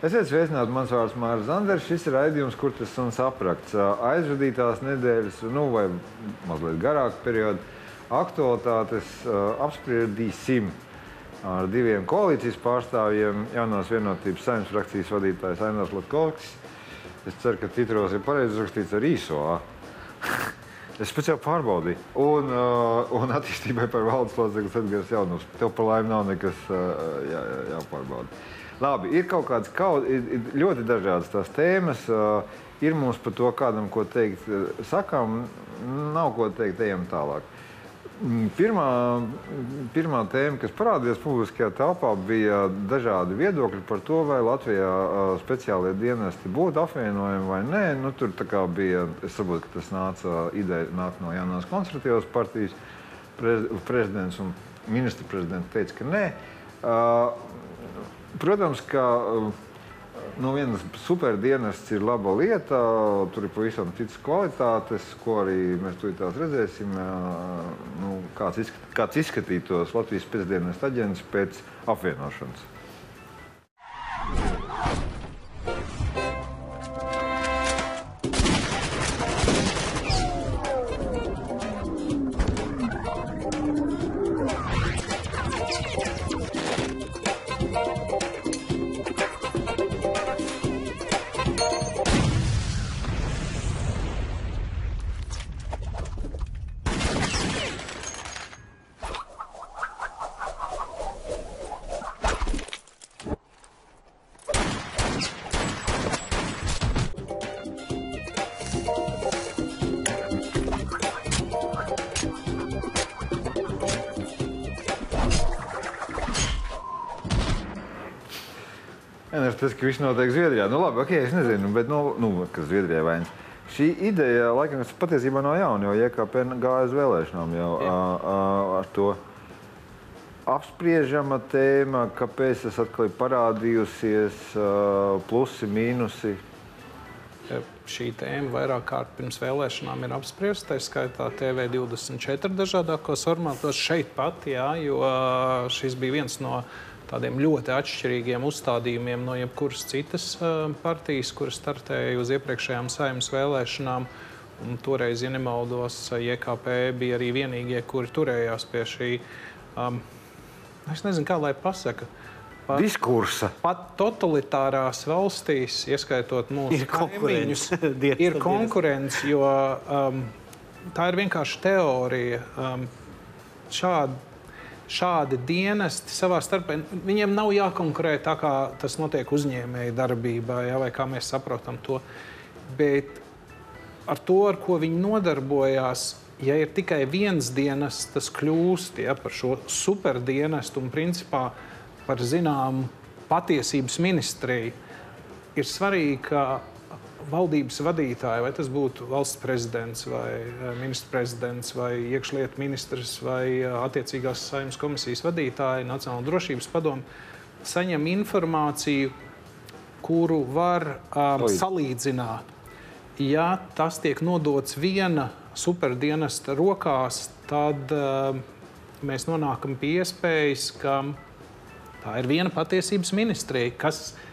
Esiet sveicināti, mans vārds Mārcis Zanders. Šis ir raidījums, kur tas suns aprakts. Aizvadītās nedēļas, nu vai mazliet garāku periodu aktualitātes apspriedīsim ar diviem koalīcijas pārstāvjiem. Jaunās vienotības saimnes frakcijas vadītājs Ainars Latkovskis. Es ceru, ka titros ir pareizi uzrakstīts ar īso A. Es speciāli pārbaudīju. Un, uh, un attīstībai par valdes locekli Edgars Jaunus. Tev par laimi nav nekas uh, jā, jā, jāpārbauda. Labi, ir kaut kādas kaut, ir, ir ļoti dažādas tās tēmas. Uh, ir mums par to kādam ko teikt. Sakām, nav ko teikt, ejam tālāk. Mm, pirmā, pirmā tēma, kas parādījās publiskajā telpā, bija dažādi viedokļi par to, vai Latvijā speciālie dienesti būtu apvienojami vai nē. Nu, tur bija, es saprotu, ka tas nāca, ideja nāk no jaunās konservatīvās partijas. Prez, prezidents un ministra prezidents teica, ka nē. Protams, ka no vienas superdienests ir laba lieta, tur ir pavisam citas kvalitātes, ko arī mēs tūlīt redzēsim. Nu, kāds, izskat, kāds izskatītos Latvijas pēcdienas aģents pēc apvienošanas. Tas, ka viss notiek Zviedrijā. Nu, labi, ok, es nezinu, bet, nu, nu kas Zviedrijā vainas. Šī ideja, laikam, patiesībā nav jauna, jo IKP gāja uz vēlēšanām jau a, a, ar to apspriežama tēma, kāpēc tas atkal ir parādījusies, a, plusi, mīnusi. Šī tēma vairāk kārt pirms vēlēšanām ir apspriesta. Tā skaitā TV24 dažādākos formātos šeit pat, jā, jo šis bija viens no tādiem ļoti atšķirīgiem uzstādījumiem no jebkuras citas partijas, kuras startēja uz iepriekšējām saimnes vēlēšanām. Un toreiz, ja nemaldos, JKP bija arī vienīgie, kuri turējās pie šī. Um, es nezinu, kā lai pasaka. Pat, Diskursa. Pat totalitārās valstīs, ieskaitot mūsu kaimiņus, ir konkurence, jo um, tā ir vienkārši teorija. Um, šādi šādi dienesti savā starpā, viņiem nav jākonkurē tā, kā tas notiek uzņēmēju darbībā, ja, vai kā mēs saprotam to. Bet ar to, ar ko viņi nodarbojās, ja ir tikai viens dienas, tas kļūst ja, par šo superdienestu un principā par zināmu patiesības ministriju. Ir svarīgi, ka valdības vadītāji, vai tas būtu valsts prezidents, vai eh, ministrs prezidents, vai iekšlietu ministrs, vai eh, attiecīgās saimnes komisijas vadītāji, Nacionāla drošības padomu, saņem informāciju, kuru var um, salīdzināt. Ja tas tiek nodots viena superdienesta rokās, tad um, mēs nonākam pie iespējas, ka tā ir viena patiesības ministrija, kas ir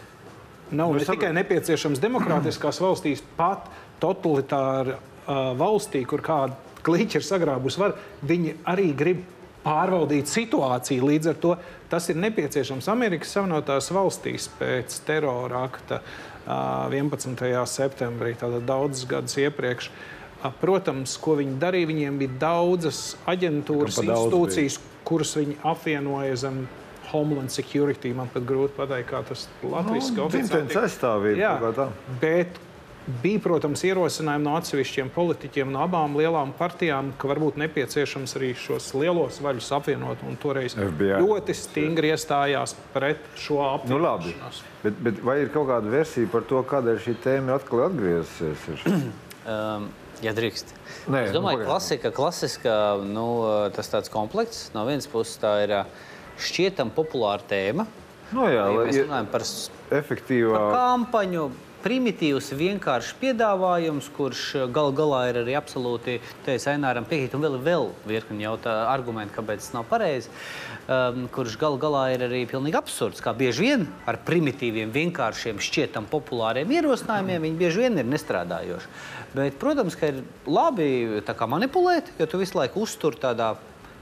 nav ne tikai nepieciešams demokrātiskās valstīs, pat totalitāra uh, valstī, kur kāda kliķa ir sagrābusi varu, viņi arī grib pārvaldīt situāciju. Līdz ar to tas ir nepieciešams Amerikas Savienotās valstīs pēc terora akta uh, 11. septembrī, tātad daudzus gadus iepriekš. Uh, protams, ko viņi darīja, viņiem bija daudzas aģentūras, institūcijas, kuras viņi apvienoja zem Homeland Security. Man pat grūti pateikt, kā tas Latvijas nu, oficiāli aizstāvība. Jā, bet bija, protams, ierosinājumi no atsevišķiem politiķiem, no abām lielām partijām, ka varbūt nepieciešams arī šos lielos vaļus apvienot. Un toreiz FBI. ļoti stingri iestājās pret šo apvienošanos. Nu, bet, bet vai ir kaut kāda versija par to, kādēļ šī tēma atkal atgriezusies? um, ja drīkst. Nē, es domāju, ka nu, klasika, klasiska, nu, tas tāds komplekts. No vienas puses tā ir. Uh, šķietam populāra tēma. No nu jā, lai mēs runājam par efektīvu kampaņu. primitīvs, vienkāršs piedāvājums, kurš gal galā ir arī absolūti, Aināram piekrīt, un vēl, vēl virkni argumenti, kāpēc tas nav pareizi, um, kurš gal galā ir arī pilnīgi absurds, kā bieži vien ar primitīviem, vienkāršiem, šķietam populāriem ierosinājumiem viņi bieži vien ir nestrādājoši. Bet, protams, ka ir labi manipulēt, jo tu visu laiku uztur tādā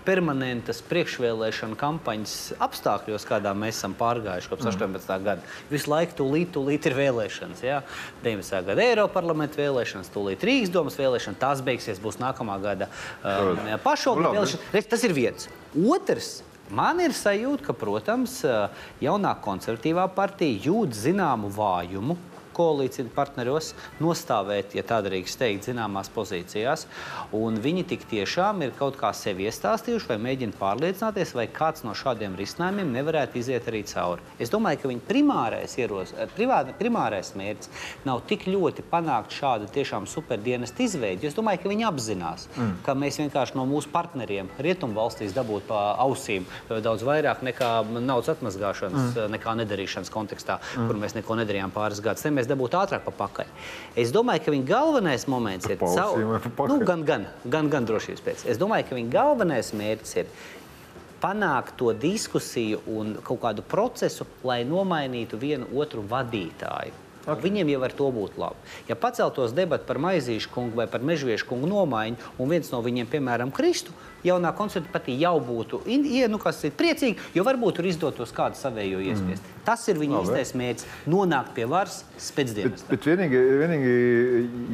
permanentas priekšvēlēšana kampaņas apstākļos, kādā mēs esam pārgājuši kopš 18. Mm. gada. Visu laiku tūlīt, tūlīt ir vēlēšanas. Ja? 19. gada Eiropas parlamenta vēlēšanas, tūlīt Rīgas domas vēlēšanas, tās beigsies, būs nākamā gada um, pašvaldību vēlēšanas. Tas ir viens. Otrs. Man ir sajūta, ka, protams, jaunā konservatīvā partija jūt zināmu vājumu koalīcijas partneros nostāvēt, ja tā drīkst teikt, zināmās pozīcijās. Un viņi tik tiešām ir kaut kā sevi iestāstījuši vai mēģina pārliecināties, vai kāds no šādiem risinājumiem nevarētu iziet arī cauri. Es domāju, ka viņa primārais, ieroz, privāta, primārais mērķis nav tik ļoti panākt šādu tiešām superdienestu izveidi. Es domāju, ka viņi apzinās, mm. ka mēs vienkārši no mūsu partneriem rietumvalstīs dabūtu pa ausīm daudz vairāk nekā naudas atmazgāšanas, mm. nekā nedarīšanas kontekstā, mm. kur mēs neko nedarījām pāris gadus mēs dabūtu ātrāk pa pakaļ. Es domāju, ka viņa galvenais moments ir caur, nu, gan, gan, gan, gan drošības pēc. Es domāju, ka viņa galvenais mērķis ir panākt to diskusiju un kaut kādu procesu, lai nomainītu vienu otru vadītāju. Okay. Viņiem jau ar to būtu labi. Ja paceltos debati par maizīšu kungu vai par mežviešu kungu nomaiņu, un viens no viņiem, piemēram, kristu, jaunā koncerta partija jau būtu ja, nu, priecīga, jo varbūt tur izdotos kādu savējo mm. iespiest. Mm. Tas ir viņa īstais mērķis - nonākt pie varas pēcdienas. Bet, bet vienīgi, vienīgi,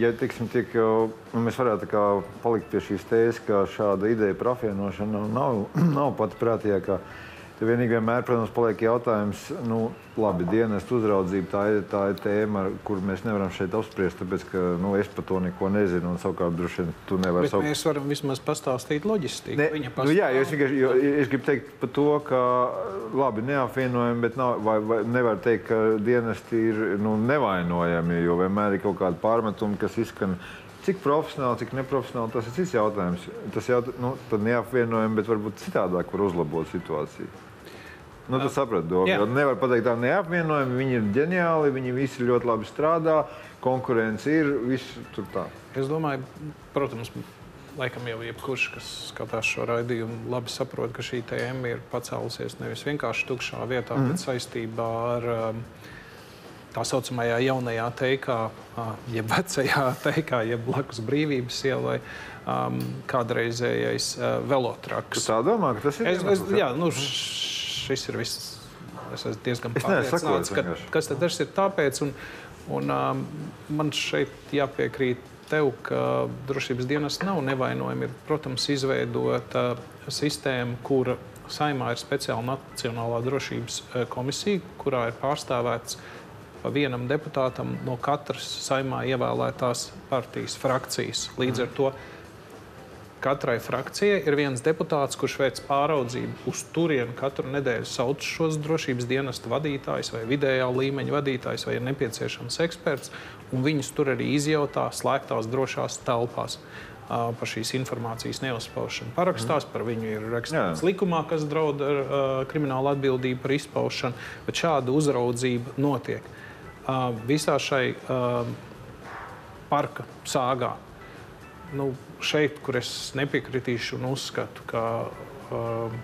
ja teiksim, tiek, nu, mēs varētu palikt pie šīs tēzes, ka šāda ideja par apvienošanu nav, nav pati prātīgākā. Te vienīgi vienmēr, protams, paliek jautājums, nu, labi, dienas uzraudzība, tā ir, tā ir tēma, kur mēs nevaram šeit apspriest, tāpēc, ka nu, es par to neko nezinu, un savukārt droši vien tu nevari. Savu... Mēs varam vismaz pastāstīt loģistiku. Ne, pastāv... nu, jā, es, vienkārši, jo, es gribu teikt par to, ka, labi, neapvienojami, bet nav, vai, vai nevar teikt, ka dienesti ir nu, nevainojami, jo vienmēr ir kaut kādi pārmetumi, kas izskan Cik profesionāli, cik neprofesionāli, tas ir cits jautājums. Tas jau nu, neapvienojami, bet varbūt citādāk var uzlabot situāciju. Nu, tu saprati, Doga. Nevar pateikt, tā neapvienojami. Viņi ir ģeniāli, viņi visi ļoti labi strādā, konkurence ir, viss tur tā. Es domāju, protams, laikam jau jebkurš, kas skatās šo raidījumu, labi saprot, ka šī tēma ir pacēlusies nevis vienkārši tukšā vietā, mm -hmm. bet saistībā ar um, tā saucamajā jaunajā teikā, jeb vecajā teikā, jeb blakus brīvības ielai. Um, kādreizējais uh, velotraks. Tu tā domā, ka tas ir? Es, es, jā, nu, šis ir viss. Es esmu diezgan pārliecināts, ka kas tas ir tāpēc. Un, un, um, man šeit jāpiekrīt tev, ka drošības dienas nav nevainojami. Ir, protams, izveidota sistēma, kura saimā ir speciāla Nacionālā drošības uh, komisija, kurā ir pārstāvēts pa vienam deputātam no katras saimā ievēlētās partijas frakcijas. Līdz ar to Katrai frakcijai ir viens deputāts, kurš veic pāraudzību uz turieni katru nedēļu, sauc šos drošības dienestu vadītājus vai vidējā līmeņa vadītājus, vai ir nepieciešams eksperts, un viņus tur arī izjautā slēgtās drošās telpās. Par šīs informācijas neuzspaušanu. Parakstās par viņu ir rakstīts likumā, kas draud ar uh, kriminālu atbildību par izpaušanu, bet šāda uzraudzība notiek. Uh, visā šai uh, parka sāgā nu, šeit, kur es nepiekritīšu un uzskatu, ka uh,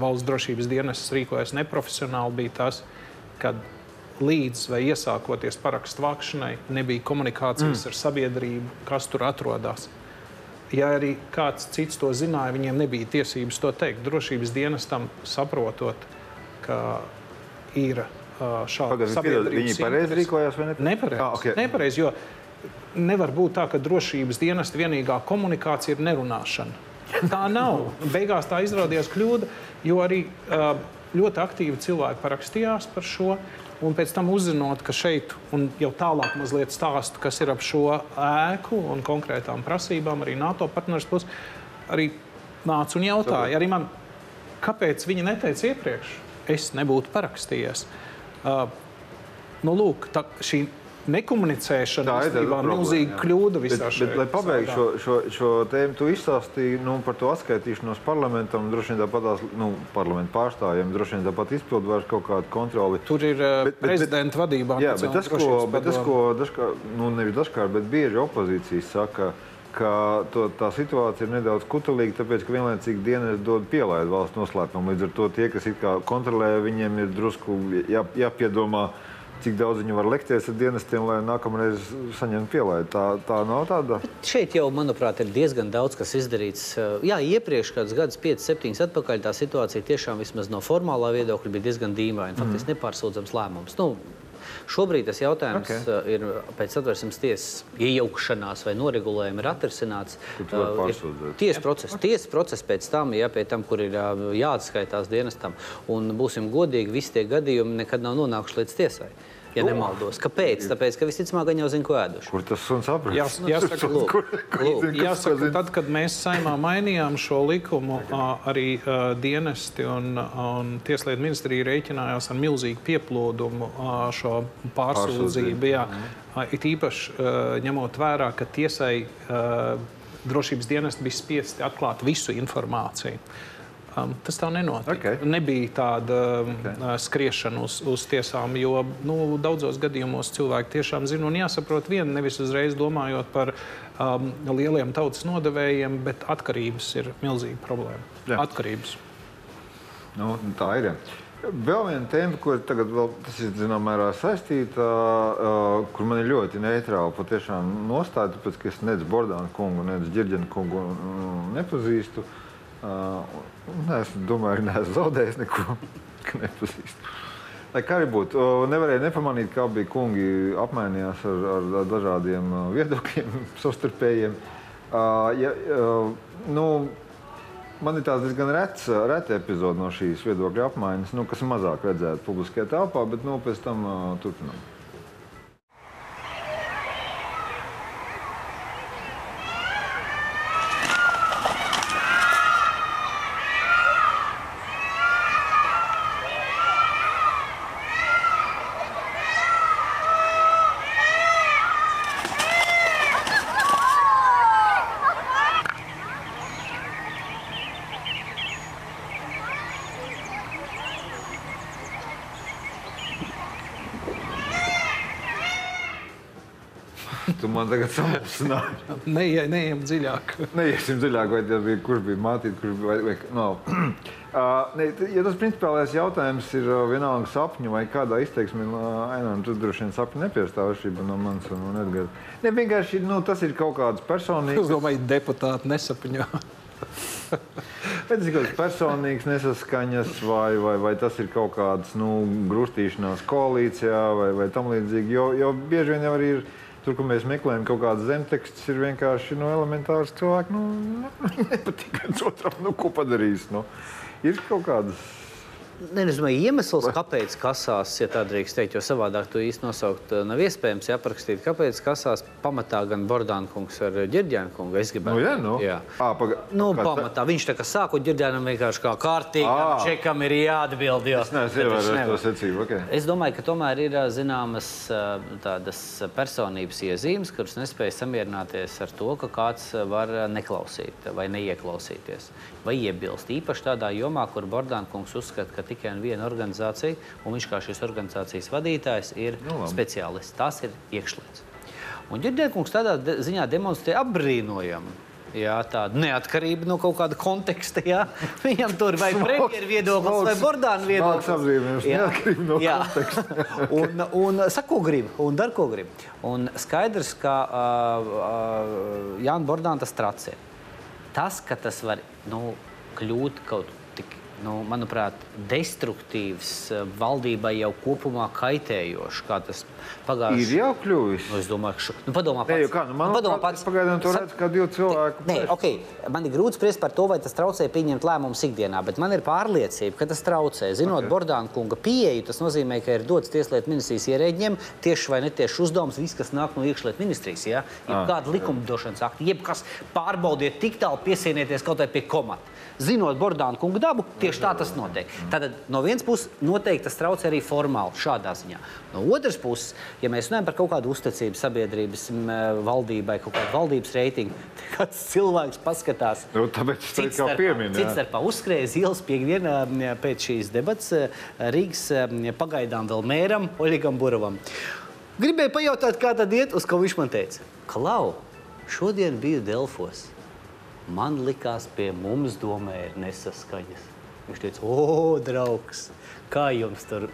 valsts drošības dienests rīkojas neprofesionāli, bija tas, kad līdz vai iesākoties parakstu vākšanai nebija komunikācijas mm. ar sabiedrību, kas tur atrodas. Ja arī kāds cits to zināja, viņiem nebija tiesības to teikt. Drošības dienestam saprotot, ka ir uh, šāda sabiedrība. Viņi pareizi rīkojās vai nepareizi? Nepareizi. Ah, okay. nepareiz, jo nevar būt tā, ka drošības dienesta vienīgā komunikācija ir nerunāšana. Tā nav. Beigās tā izrādījās kļūda, jo arī ļoti aktīvi cilvēki parakstījās par šo. Un pēc tam uzzinot, ka šeit, jau tālāk mazliet stāstu, kas ir ap šo ēku un konkrētām prasībām, arī NATO partneris puses, arī nāca un jautāja, arī man, kāpēc viņi neteica iepriekš, es nebūtu parakstījies. Uh, nu, lūk, tā, šī nekomunicēšana ir milzīga kļūda visā šajā. Bet, lai pabeigtu šo, šo, šo tēmu, tu izstāstīji nu, par to atskaitīšanos parlamentam, droši vien tāpat nu, parlamentu pārstāvjiem, droši vien tāpat izpildu vairs kaut kādu kontroli. Tur ir bet, prezidenta bet, vadībā. Jā, bet tas, ko, bet tas, ko dažkārt, nu nevis dažkārt, bet bieži opozīcijas saka, ka to, tā situācija ir nedaudz kutelīga, tāpēc, ka vienlaicīgi dienas dod pielaidu valsts noslēpumu. Līdz ar to tie, kas kontrolē, viņiem ir drusku jā, jāpiedomā. Cik daudz viņi var lekties ar dienestiem, lai nākamreiz saņemtu pielaidu. Tā, tā nav tāda. Bet šeit jau, manuprāt, ir diezgan daudz kas izdarīts. Jā, iepriekš, kādus gadus, 5, 7 atpakaļ, tā situācija tiešām vismaz no formālā viedokļa bija diezgan dīvaina. Faktiski mm. nepārsūdzams lēmums. Nu, Šobrīd tas jautājums okay. ir pēc satversmes tiesas iejaukšanās vai noregulējuma ir atrisināts. Tiesas process, tiesas process pēc tam, ja pie tam, kur ir jāatskaitās dienestam. Un būsim godīgi, visi tie gadījumi nekad nav nonākuši līdz tiesai ja Lūk. nemaldos. Kāpēc? Tāpēc, ka visticamāk, viņi jau zina, ko ēduši. Kur tas suns apgādājās? Jās, jāsaka, lūk, kur, lūk, jāsaka tad, kad mēs saimā mainījām šo likumu, arī dienesti un, un Tieslietu ministrija rēķinājās ar milzīgu pieplūdumu šo pārsūdzību. Jā, it īpaši uh, ņemot vērā, ka tiesai uh, drošības dienesti bija spiesti atklāt visu informāciju. Um, tas tā nenotika. Okay. Nebija tāda um, okay. uh, skriešana uz, uz tiesām, jo nu, daudzos gadījumos cilvēki tiešām zina un jāsaprot vienu, nevis uzreiz domājot par um, lieliem tautas nodevējiem, bet atkarības ir milzīga problēma. Jā. Atkarības. Nu, tā ir. Vēl viena tēma, ko tagad vēl, tas ir zināmā mērā saistīta, uh, kur man ir ļoti neitrāla patiešām nostāja, tāpēc, ka es nec Bordānu kungu, nec Ģirģenu kungu nepazīstu. Uh, Uh, es domāju, ka neesmu zaudējis neko, ka nepazīstu. Lai kā arī būtu, nevarēja nepamanīt, kā bija kungi apmainījās ar, ar, dažādiem viedokļiem, savstarpējiem. Uh, ja, uh, nu, man ir tāds diezgan reta epizode no šīs viedokļa apmaiņas, nu, kas mazāk redzēta publiskajā telpā, bet nu, pēc tam uh, turpinām. Man tagad samulsināji. Neie, neejam dziļāk. Neiesim dziļāk, vai tas bija, kurš bija mātīt, kurš bija, vai, vai no. Uh, ne, ja tas principālais jautājums ir uh, vienalga sapņu vai kādā izteiksmē, uh, Ainam, tad droši vien sapņu nepiestāv atšķirība no manas un, un Edgara. Ne, vienkārši, nu, tas ir kaut kāds personīgs. Es domāju, deputāti nesapņo. Bet tas ir kaut kāds personīgs nesaskaņas, vai, vai, vai tas ir kaut kāds nu, grūstīšanās koalīcijā, vai, vai tam līdzīgi. Jo, jo bieži vien jau arī ir Tur, kur mēs meklējam kaut kādas zemtekstus, ir vienkārši nu, elementārs cilvēks. Nu, nepatīk viens otram, nu, ko padarīs. Nu. Ir kaut kādas Ne, es domāju, iemesls, kāpēc kasās, ja tā drīkst teikt, jo savādāk to īsti nosaukt eh, nav iespējams aprakstīt. Kāpēc kasās pamatā gan Bordāna kungs ar Ģirģēnu kungu? Es gribētu. Nu, jā, nu. jā. À, paga... nu, pamatā. Tā? Viņš tā kā sāku Ģirģēnam vienkārši kā kārtīgi, čekam ir jāatbild. Jo. Es neesmu to secību. Okay. Es domāju, ka tomēr ir zināmas tādas personības iezīmes, kuras nespēja samierināties ar to, ka kāds var neklausīt vai neieklausīties vai iebilst. Īpaši tādā jomā, kur Bordāna kungs uzskata, ka tikai viena organizācija, un viņš kā šīs organizācijas vadītājs ir nu, speciālists. Tas ir iekšlietas. Un Ģerģēkungs tādā de ziņā demonstrē apbrīnojamu. Jā, tāda neatkarība no kaut kāda konteksta. Jā. Viņam tur vai premjeras viedoklis, vai Bordāna viedoklis. Tas ir neatkarība no jā. konteksta. un, un saka, ko grib, un dar, ko grib. Un skaidrs, ka uh, uh, Jānis Bordāns tas tracē. Tas, ka tas var nu, kļūt kaut nu, manuprāt, destruktīvs, eh, valdībai jau kopumā kaitējošs, kā tas pagājušajā gadā ir jau kļuvis. Nu, es domāju, ka nu, padomā pats. Ne, kā, nu, man nu, padomā pats. Pagaidām to redz kā divu cilvēku. Nē, ok, man ir grūti spriest par to, vai tas traucē pieņemt lēmumus ikdienā, bet man ir pārliecība, ka tas traucē. Zinot okay. Bordāna kunga pieeju, tas nozīmē, ka ir dots tieslietu ministrijas ierēģiem tieši vai netieši uzdevums, viss, kas nāk no iekšlietu ministrijas, ja? jebkāda ah, likumdošanas akta, jebkas pārbaudiet tik tālu piesienieties kaut vai pie komata. Zinot Bordāna kunga dabu, tieši tā tas notiek. Tātad no vienas puses noteikti tas traucē arī formāli šādā ziņā. No otras puses, ja mēs runājam par kaut kādu uzticību sabiedrības valdībai, kaut kādu valdības reitingu, tad kāds cilvēks paskatās. Nu, tāpēc tas ir pieminiekts. Cits starpā uzskrēja ielas piekdienā pēc šīs debats Rīgas pagaidām vēl mēram Oļegam Buravam. Gribēju pajautāt, kā tad iet, uz ko viņš man teica. Klau, šodien biju Delfos. Man likās, pie mums domē ir nesaskaņas. Viņš teica, o, draugs, kā jums tur?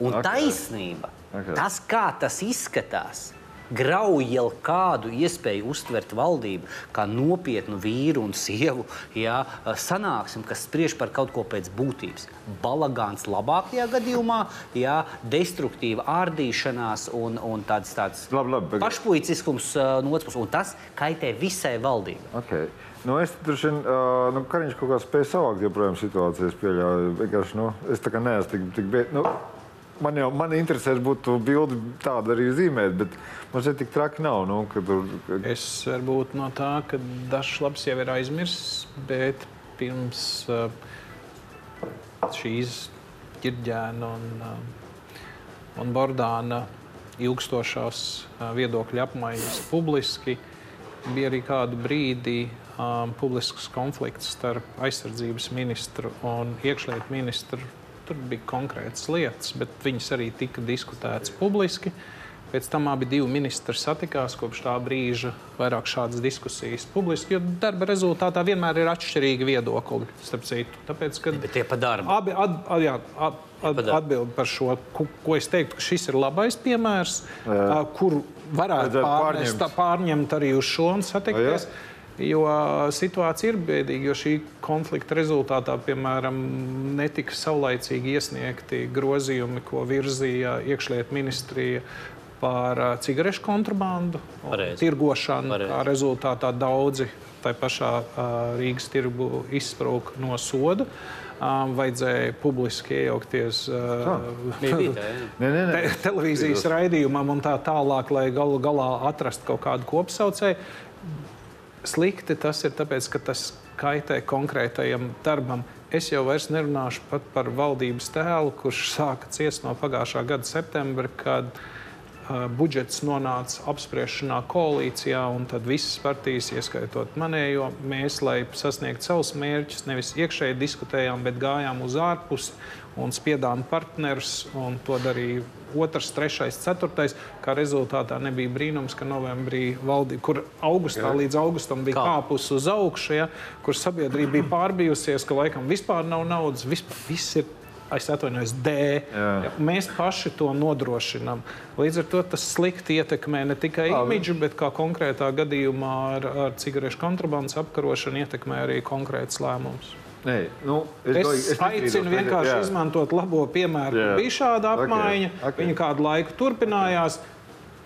Un okay. taisnība, okay. tas, kā tas izskatās, grauj jau kādu iespēju uztvert valdību kā nopietnu vīru un sievu jā, sanāksim, kas spriež par kaut ko pēc būtības. Balagāns labākajā gadījumā, jā, destruktīva ārdīšanās un, un tāds, tāds labi, labi, pašpuiciskums uh, no otras puses. Un tas kaitē visai valdībai. Okay. Nu, es droši vien, uh, nu, Kariņš kaut kā spēja savākt joprojām situācijas, pieļauju. Vienkārši, nu, es tā kā neesmu tik, tik bieži. Nu, man jau man interesēs būtu bildi tādu arī zīmēt, bet man šeit tik traki nav. Nu, ka tur. Es varbūt no tā, ka dažs labs jau ir aizmirsts, bet pirms uh, šīs ģirģēna un, uh, un bordāna ilgstošās uh, viedokļu apmaiņas publiski bija arī kādu brīdi um, publisks konflikts starp aizsardzības ministru un iekšlietu ministru. Tur bija konkrētas lietas, bet viņas arī tika diskutētas publiski. Pēc tam abi ministri satikās kopš tā brīža, vairāk šādas diskusijas publiski, jo darba rezultātā vienmēr ir atšķirīgi viedokļi. Tāpēc, kad ja, pa darbu. abi at, at, jā, at, at, atbild par šo, ko, ko es teiktu, ka šis ir labais piemērs, jā. kur varētu pārnest, pārņemt arī uz šo un satikties. Jā. Jo situācija ir bēdīga, jo šī konflikta rezultātā, piemēram, netika saulaicīgi iesniegti grozījumi, ko virzīja iekšlietu ministrija par cigarešu kontrabandu, tirgošanu. Pareiz. Kā rezultātā daudzi tai pašā Rīgas tirgu izsprūk no soda. Vajadzēja publiski iejaukties te, televīzijas raidījumam un tā tālāk, lai galu galā atrastu kaut kādu kopsaucēju. Slikti tas ir tāpēc, ka tas kaitē konkrētajam darbam. Es jau vairs nerunāšu par valdības tēlu, kurš sāka ciest no pagājušā gada septembra, kad uh, budžets nonāca apspriešanā koalīcijā, un tad visas partijas, ieskaitot manējo, mēs, lai sasniegtu savus mērķus, nevis iekšēji diskutējām, bet gājām uz ārpusi un spiedām partnerus, un to darīja otrs, trešais, ceturtais. Kā rezultātā nebija brīnums, ka novembrī valdība, kur augustā Jā. līdz augustam bija Kā? kāpus uz augšu, ja, kur sabiedrība bija pārbijusies, ka laikam vispār nav naudas, vispār viss ir. Es atvainojos, D. Jā. Mēs paši to nodrošinām. Līdz ar to tas slikti ietekmē ne tikai imidžu, bet kā konkrētā gadījumā ar, ar cigarešu kontrabandas apkarošanu ietekmē arī konkrēts lēmums. Nē, nu, es, es, es, es aicinu vienkārši jā. izmantot labo piemēru. Jā. Bija šāda apmaiņa, okay. Okay. viņa kādu laiku turpinājās.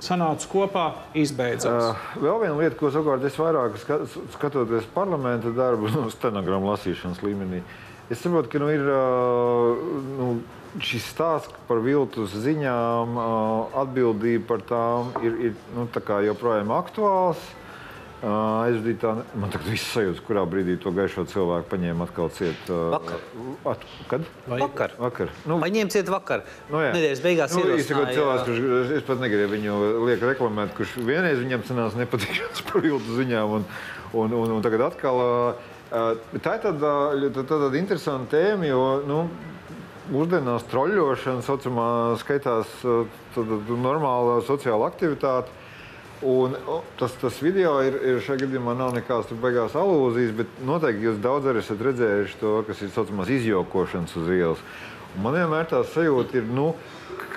Sanāca kopā, izbeidzās. Uh, vēl viena lieta, ko savukārt es vairāk skatoties parlamenta darbu, no nu, stenogramu lasīšanas līmenī, es saprotu, ka nu, ir uh, nu, šis stāsts par viltus ziņām, uh, atbildība par tām ir, ir nu, joprojām aktuāls. Uh, aizvadītā. Man tagad viss sajūta, kurā brīdī to gaišo cilvēku paņēma atkal ciet. Vakar. At, kad? Vai? Vakar. vakar. Nu, Paņēma ciet vakar. Nu, jā. Nedēļas beigās nu, ierosināja. Cilvēks, kurš, es pat negribu viņu liek reklamēt, kurš vienreiz viņam cenās nepatīkams par viltu ziņām un, un, un, un tagad atkal. Tā ir tāda, tāda interesanta tēma, jo nu, mūsdienās troļļošana saucamā skaitās tāda normāla sociāla aktivitāte. Un, tas, tas video ir, ir šajā gadījumā nav nekādas beigās alūzijas, bet noteikti jūs daudz arī esat redzējuši to, kas ir saucamās izjokošanas uz ielas. Un man vienmēr tā sajūta ir, nu,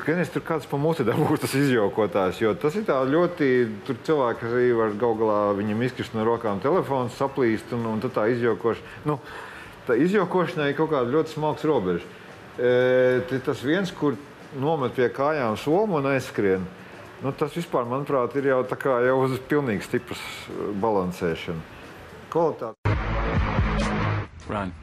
ka es tur kāds pa muti dabūju tas izjokotājs, jo tas ir tā ļoti, tur cilvēki arī var gal galā viņam izkrist no rokām telefons, saplīst un, un tad tā izjokošana. Nu, tā izjokošanai ir kaut kāda ļoti smalks robeža. E, tas viens, kur nomet pie kājām somu un aizskrien. Nu, tas vispār, manuprāt, ir jau, jau uz pilnīgi stipras uh, balansēšana. Kvalitāte. Run.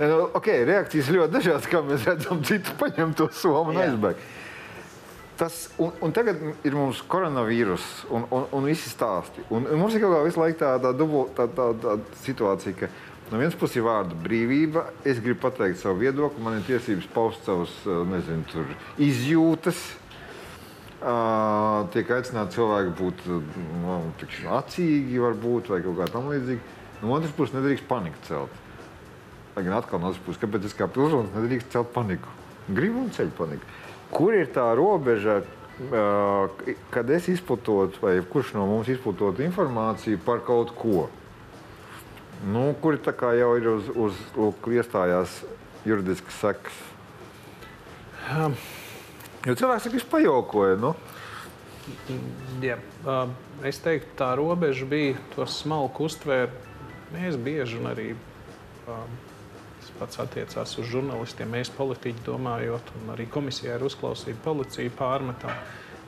Okay, reakcijas ļoti dažādas, kā mēs redzam, citu paņem to somu un aizbēg. Tas, un, un tagad ir mums koronavīrus un, un, un visi stāsti. Un, un mums ir kaut kā visu laiku tā, tā, tā, tā, tā situācija, ka no vienas puses ir vārda brīvība. Es gribu pateikt savu viedokli, man ir tiesības paust savus nezinu, izjūtas. Uh, tiek aicināti cilvēki būt nu, acīgi, varbūt, vai kaut kā tamlīdzīga. No otras puses, nedrīkst paniku celt. Lai gan atkal no otras puses, kāpēc es kā pilsonis nedrīkst celt paniku? Gribu un ceļu paniku. Kur ir tā robeža, kad es izplatot, vai kurš no mums izplatot informāciju par kaut ko? Nu, kur jau ir uz, uz lūk, iestājās juridiskas sekas? Um. Jo cilvēks ir pajokoja. Nu? Jā, uh, es teiktu, tā robeža bija to smalku uztvērt. Mēs bieži un arī uh, pats attiecās uz žurnālistiem. Mēs politiķi domājot, un arī komisijā ir uzklausīta policija pārmetā.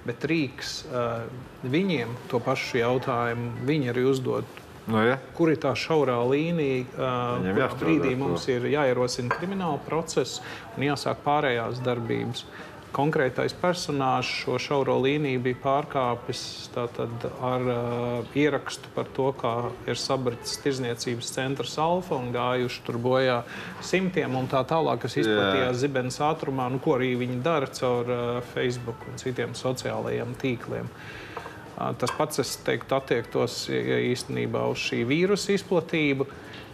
Bet Rīgas uh, viņiem to pašu jautājumu viņi arī uzdod. No, ja. Kur ir tā šaurā līnija, uh, brīdī mums ir jāierosina krimināla process un jāsāk pārējās darbības? Uh, konkrētais personāžs šo šauro līniju bija pārkāpis tātad, ar uh, ierakstu par to, kā ir sabritis tirzniecības centrs Alfa un gājuši tur bojā simtiem un tā tālāk, kas izplatījās zibenes ātrumā, nu, ko arī viņi dara caur uh, Facebook un citiem sociālajiem tīkliem. Uh, tas pats, es teiktu, attiektos īstenībā uz šī vīrusa izplatību.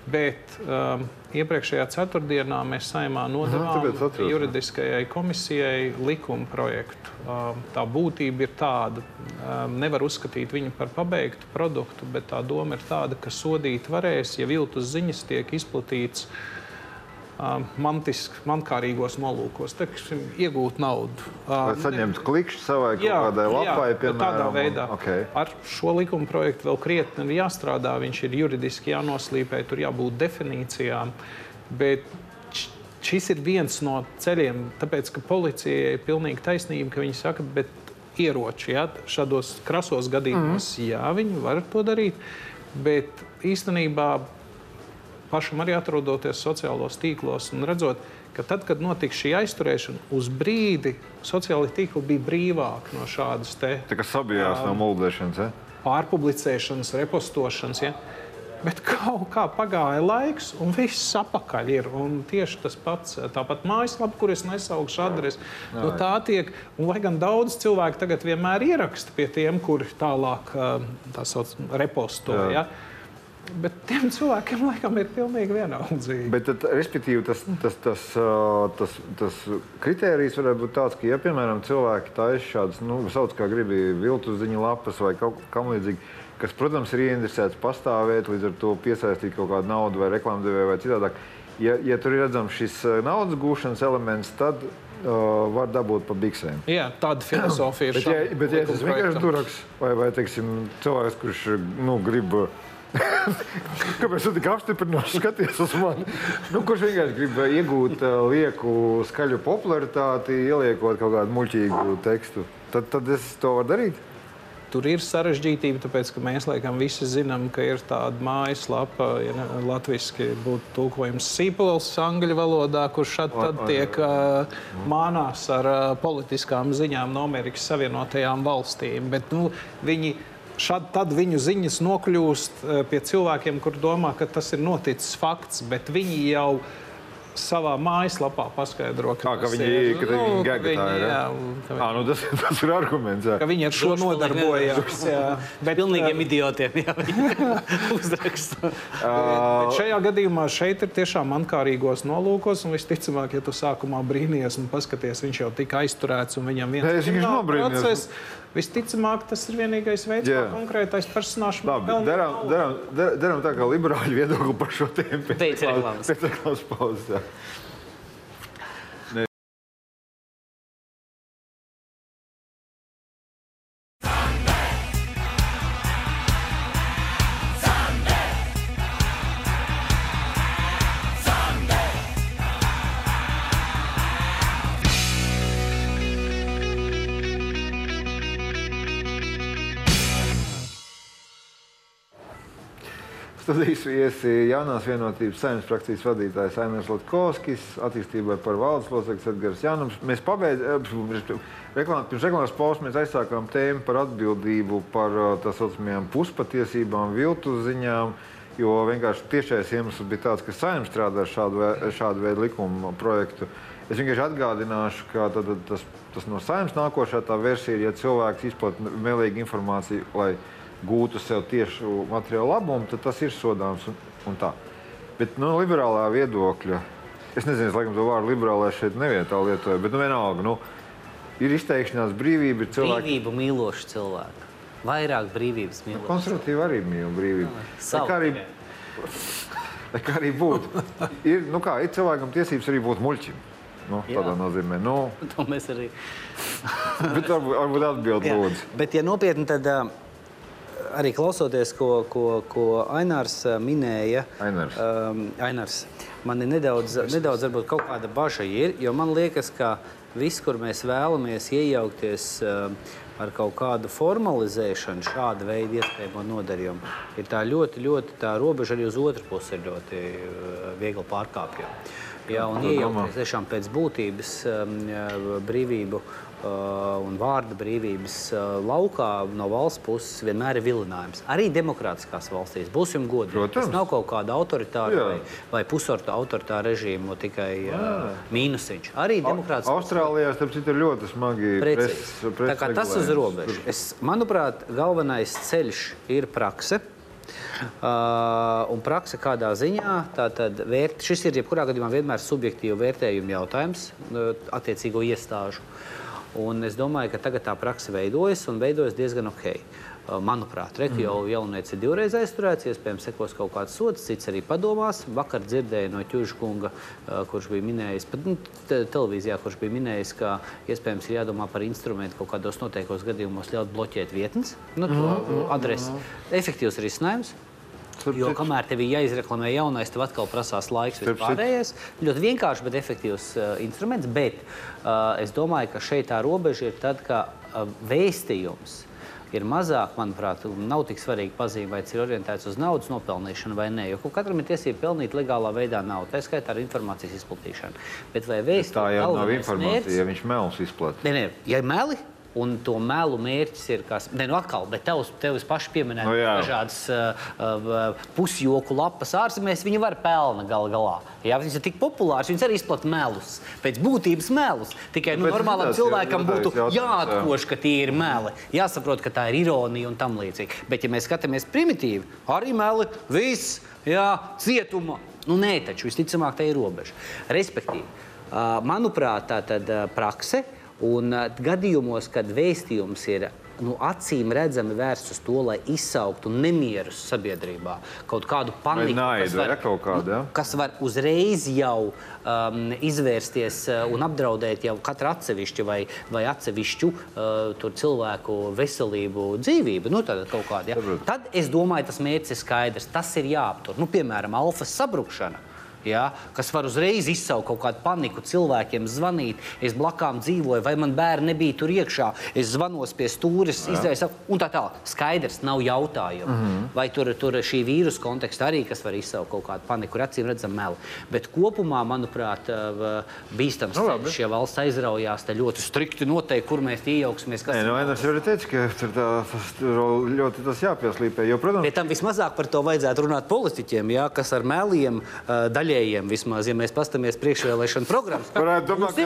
Bet um, iepriekšējā ceturtdienā mēs saimā nodevām juridiskajai komisijai likuma projektu. Um, tā būtība ir tāda, um, nevar uzskatīt viņu par pabeigtu produktu, bet tā doma ir tāda, ka sodīt varēs, ja viltus ziņas tiek izplatītas mantiski, mankārīgos nolūkos, teiksim, iegūt naudu. Vai saņemt klikšķi savai jā, kādai lapai, jā, piemēram? Tādā veidā. Okay. Ar šo likuma projektu vēl krietni ir jāstrādā, viņš ir juridiski jānoslīpē, tur jābūt definīcijām. Bet šis ir viens no ceļiem, tāpēc, ka policijai ir pilnīgi taisnība, ka viņi saka, bet ieroči, ja, šādos krasos gadījumos, mm. jā, viņi var to darīt, bet īstenībā pašam arī atrodoties sociālos tīklos un redzot, ka tad, kad notika šī aizturēšana, uz brīdi sociālai tīkli bija brīvāki no šādas te, tā kā sabijās um, no muldēšanas. Ja? Pārpublicēšanas, repostošanas. Ja? Bet kaut kā pagāja laiks, un viss apakaļ ir. Un tieši tas pats, tāpat mājaslapa, kur es nesaukšu adresi, nu, tā tiek. Un, lai gan daudz cilvēku tagad vienmēr ieraksta pie tiem, kuri tālāk tā sauc, repostoja. Ja? Bet tiem cilvēkiem laikam ir pilnīgi vienaldzīgi. Bet, tad, respektīvi, tas, tas, tas, tas, tas kriterijs varētu būt tāds, ka, ja, piemēram, cilvēki taisa šādas, nu, sauc kā gribi viltus ziņu lapas vai kaut kam līdzīgi, kas, protams, ir ieinteresēts pastāvēt, līdz ar to piesaistīt kaut kādu naudu vai reklāmdevēju vai citādāk. Ja, ja tur ir redzams šis naudas gūšanas elements, tad uh, var dabūt pa biksēm. Jā, tāda filozofija ir. bet, ja, bet, ja esmu vienkārši duraks vai, vai teiksim, cilvēks, kurš nu, grib Kāpēc tu tik apstiprinoši skaties uz mani? Nu, kurš vienkārši grib iegūt uh, lieku skaļu popularitāti, ieliekot kaut kādu muļķīgu tekstu, tad, tad es to varu darīt. Tur ir sarežģītība, tāpēc ka mēs laikam visi zinām, ka ir tāda mājaslapa, ja latviešu būtu tulkojums sīpols angļu valodā, kurš šad tad tiek uh, mānās ar uh, politiskām ziņām no Amerikas Savienotajām valstīm. Bet, nu, viņi Šad, tad viņu ziņas nokļūst eh, pie cilvēkiem, kur domā, ka tas ir noticis fakts, bet viņi jau savā mājaslapā paskaidro, ka, Kā, ka viņi ir nu, viņi viņi, ir. Jā, jā, à, nu tas, tas ir arguments. Jā. Ka viņi ar šo nodarbojās. Bet pilnīgiem idiotiem uzraksta. šajā gadījumā šeit ir tiešām mankārīgos nolūkos, un visticamāk, ja tu sākumā brīnījies un paskaties, viņš jau tika aizturēts un viņam viens process. Visticamāk, tas ir vienīgais veids, kā konkrētais personāžs Labi, darām, darām, darām tā kā liberāļu viedokli par šo tēmu. Pēc reklāmas pauzes. Studijas viesi jaunās vienotības saimnes frakcijas vadītājs Ainēs Latkovskis, attīstībai par valdes loceklis Edgars Jānums. Mēs pabeidzām, pirms reklāmas pauzes mēs aizsākām tēmu par atbildību par tā saucamajām puspatiesībām, viltu ziņām, jo vienkārši tiešais iemesls bija tāds, ka saimnes strādā ar šādu, šādu veidu likumu projektu. Es vienkārši atgādināšu, ka tad, tas, tas no saimnes nākošā tā versija ir, ja cilvēks izplatīja melīgu informāciju, lai gūtu sev tiešu materiālu labumu, tad tas ir sodāms un, un tā. Bet no liberālā viedokļa, es nezinu, es laikam to vārdu liberālais šeit nevietā lietoju, bet nu, vienalga, nu, ir izteikšanās brīvība, ir cilvēki. Brīvību mīloši cilvēki. Vairāk brīvības mīloši. Nu, konservatīvi arī mīl brīvību. Tā kā arī, tā kā arī būtu. Ir, nu kā, ir cilvēkam tiesības arī būt muļķim. Nu, tādā nozīmē. Nu, to mēs arī. bet varbūt, varbūt atbild lūdzu. Bet, ja nopietni, tad uh, arī klausoties, ko, ko, ko Ainārs minēja, Ainārs. Um, Ainārs, man ir nedaudz, nedaudz varbūt, kaut kāda bažas ir, jo man liekas, ka viss, kur mēs vēlamies iejaukties uh, ar kaut kādu formalizēšanu, šāda veida iespējamo nodarījumu, ir tā ļoti, ļoti tā robeža arī uz otru pusi ir ļoti uh, viegli pārkāpjama. Jā, un iejaukties tiešām pēc būtības um, brīvību un vārda brīvības laukā no valsts puses vienmēr ir vilinājums. Arī demokrātiskās valstīs būsim godīgi. Tas nav kaut kāda autoritāra Jā. vai, vai pusorta autoritāra režīma, tikai uh, mīnusiņš. Arī demokrātiskās Austrālijā, starp citu, ir ļoti smagi precīzi. Pres, pres Tā kā tas uz robežas. Manuprāt, galvenais ceļš ir prakse. Uh, un praksa kādā ziņā, tātad vērt, šis ir jebkurā gadījumā vienmēr subjektīvu vērtējumu jautājums uh, attiecīgo iestāžu. Un es domāju, ka tagad tā praksa veidojas un veidojas diezgan ok. Uh, manuprāt, Reku jau mhm. jaunieci ir divreiz aizturēts, iespējams, sekos kaut kāds sots, cits arī padomās. Vakar dzirdēju no Čuža kunga, uh, kurš bija minējis, pat nu, televīzijā, kurš bija minējis, ka iespējams ir jādomā par instrumentu kaut kādos noteikos gadījumos ļaut bloķēt vietnes, nu, to mm adresi. Efektīvs risinājums. Jo kamēr tev ir jāizreklamē jaunais, tev atkal prasās laiks vispārējais. Ļoti vienkārši, bet efektīvs uh, instruments. Bet uh, es domāju, ka šeit tā robeža ir tad, ka uh, vēstījums ir mazāk, manuprāt, nav tik svarīgi pazīme, vai tas ir orientēts uz naudas nopelnīšanu vai nē. Jo katram ir tiesība pelnīt legālā veidā naudu, tā skaitā ar informācijas izplatīšanu. Bet vai vēstījums? Tā jau nav informācija, mērķis, ja viņš melus izplatīja. Nē, nē, ja meli, Un to melu mērķis ir, kas, ne, nu atkal, bet tevs, tevis paši pieminēt no, nu jā. dažādas uh, pusjoku lapas ārzemēs, viņi var pelna gal galā. Jā, viņas ir tik populāras, viņas arī izplata melus. Pēc būtības melus. Tikai nu, normālam cilvēkam būtu jāatkoš, ka tie ir meli. Jāsaprot, ka tā ir ironija un tam līdzīgi. Bet, ja mēs skatāmies primitīvi, arī meli, viss, jā, cietuma. Nu, nē, taču visticamāk, tā ir robeža. Respektīvi, uh, manuprāt, tā tad uh, prakse Un uh, gadījumos, kad vēstījums ir nu, acīm redzami vērsts uz to, lai izsauktu nemierus sabiedrībā, kaut kādu paniku, naidu, kas, var, ja, kādu, ja? kas var uzreiz jau um, izvērsties uh, un apdraudēt jau katru atsevišķu vai, vai atsevišķu uh, cilvēku veselību, dzīvību. Nu, tad, kādu, ja? tad es domāju, tas mērķis ir skaidrs. Tas ir jāaptur. Nu, piemēram, alfa sabrukšana ja, kas var uzreiz izsaukt kaut kādu paniku, cilvēkiem zvanīt. Es blakām dzīvoju, vai man bērni nebija tur iekšā. Es zvanos pie stūres, izdarīju un tā tālāk. Skaidrs, nav jautājumu. Mm -hmm. Vai tur, tur šī vīrusu kontekstā arī kas var izsaukt kaut kādu paniku, kur acīm redzam meli. Bet kopumā, manuprāt, bīstams no, nu, ceļš, ja valsts aizraujās, te ļoti strikti noteikti, kur mēs iejauksimies. Nē, no vienas jau ir teicis, ka tur tā, ļoti tas jāpieslīpē. Jo, protams, Bet tam vismazāk par to vajadzētu runāt politiķiem, jā, kas ar meliem daļai daļējiem vismaz, ja mēs paskatāmies priekšvēlēšanu programmas. Ka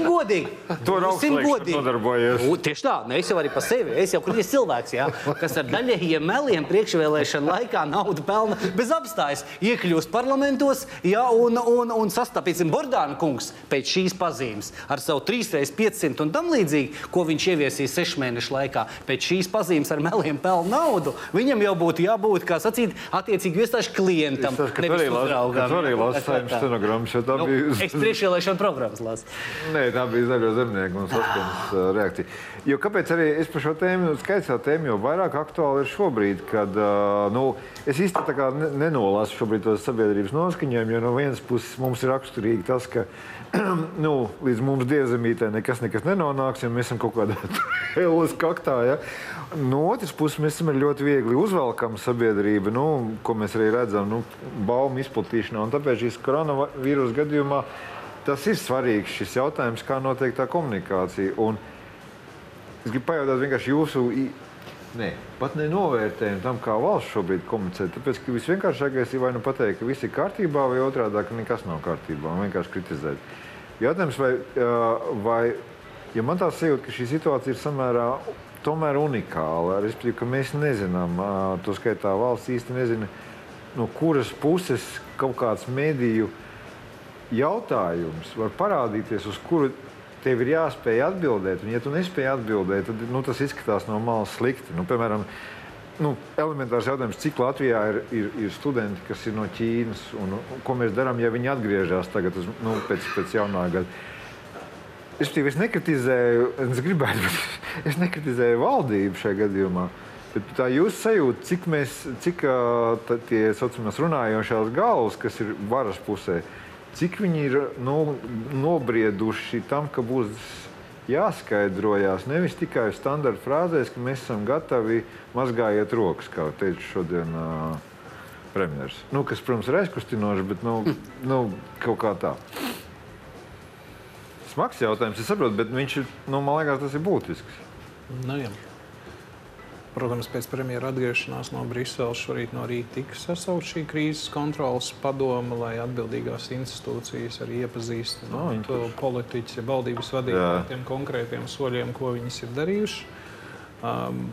godīgi. To godīgi. nodarbojies. U, tieši tā, ne, es jau arī par sevi, es jau kritiski cilvēks, jā, kas ar daļējiem meliem priekšvēlēšanu laikā naudu pelna bez apstājas, iekļūst parlamentos, jā, un, un, un sastapīsim Bordāna kungs pēc šīs pazīmes ar savu 3x500 un tam līdzīgi, ko viņš ieviesīs sešu mēnešu laikā. Pēc šīs pazīmes ar meliem pelna naudu, viņam jau būtu jābūt, kā sacīt, attiecīgi iestāžu klientam, nevis uzraugam. Lasu stenogrammas, jo tā nu, bija. Es priekšvēlēšanu programmas lasu. Nē, tā bija zaļo zemnieku un saskaņas uh, reakcija. Jo kāpēc arī es par šo tēmu, skaidrs tēmu, jo vairāk aktuāli ir šobrīd, kad uh, nu, es īsti tā kā nenolasu šobrīd tos sabiedrības noskaņojumu, jo no vienas puses mums ir raksturīgi tas, ka nu, līdz mums diezemītē nekas, nekas nenonāks, ja mēs esam kaut kādā hellas kaktā. Ja? No otras puses, mēs esam ļoti viegli uzvelkama sabiedrība, nu, ko mēs arī redzam, nu, baumu izplatīšanā. Un tāpēc šīs koronavīrusa gadījumā tas ir svarīgs šis jautājums, kā notiek tā komunikācija. Un es gribu pajautāt vienkārši jūsu. Nē, pat nenovērtējumu tam, kā valsts šobrīd komunicē. Tāpēc, ka visvienkāršākais ir vai nu pateikt, ka viss ir kārtībā, vai otrādi, ka nekas nav kārtībā, un vienkārši kritizēt. Jautājums, vai, vai ja man tā sajūta, ka šī situācija ir samērā tomēr unikāla, respektīvi, ka mēs nezinām, to skaitā valsts īsti nezina, no kuras puses kaut kāds mediju jautājums var parādīties, uz kuru tev ir jāspēj atbildēt. Un, ja tu nespēj atbildēt, tad nu, tas izskatās no malas slikti. Nu, piemēram, nu, elementārs jautājums, cik Latvijā ir, ir, ir studenti, kas ir no Ķīnas, un, un ko mēs darām, ja viņi atgriežas tagad uz, nu, pēc, pēc jaunā gada. Es, es nekritizēju, es gribētu, bet es nekritizēju valdību šajā gadījumā. Bet tā jūs sajūta, cik, mēs, cik tā, tie saucamās runājošās galvas, kas ir varas pusē, cik viņi ir nu, nobrieduši tam, ka būs jāskaidrojas nevis tikai standarta frāzēs, ka mēs esam gatavi mazgājiet rokas, kā teica šodien uh, premjeras. Nu, kas, protams, ir aizkustinoši, bet nu, nu, kaut kā tā. Smags jautājums, es saprotu, bet viņš ir, nu, man liekas, tas ir būtisks. Nu, jā. Protams, pēc premjera atgriešanās no Briseles šorīt no rīta tika sasaukta šī krīzes kontrolas padoma, lai atbildīgās institūcijas arī iepazīstinātu no, to politiķus, ja valdības tiem konkrētiem soļiem, ko viņas ir darījuši. Um,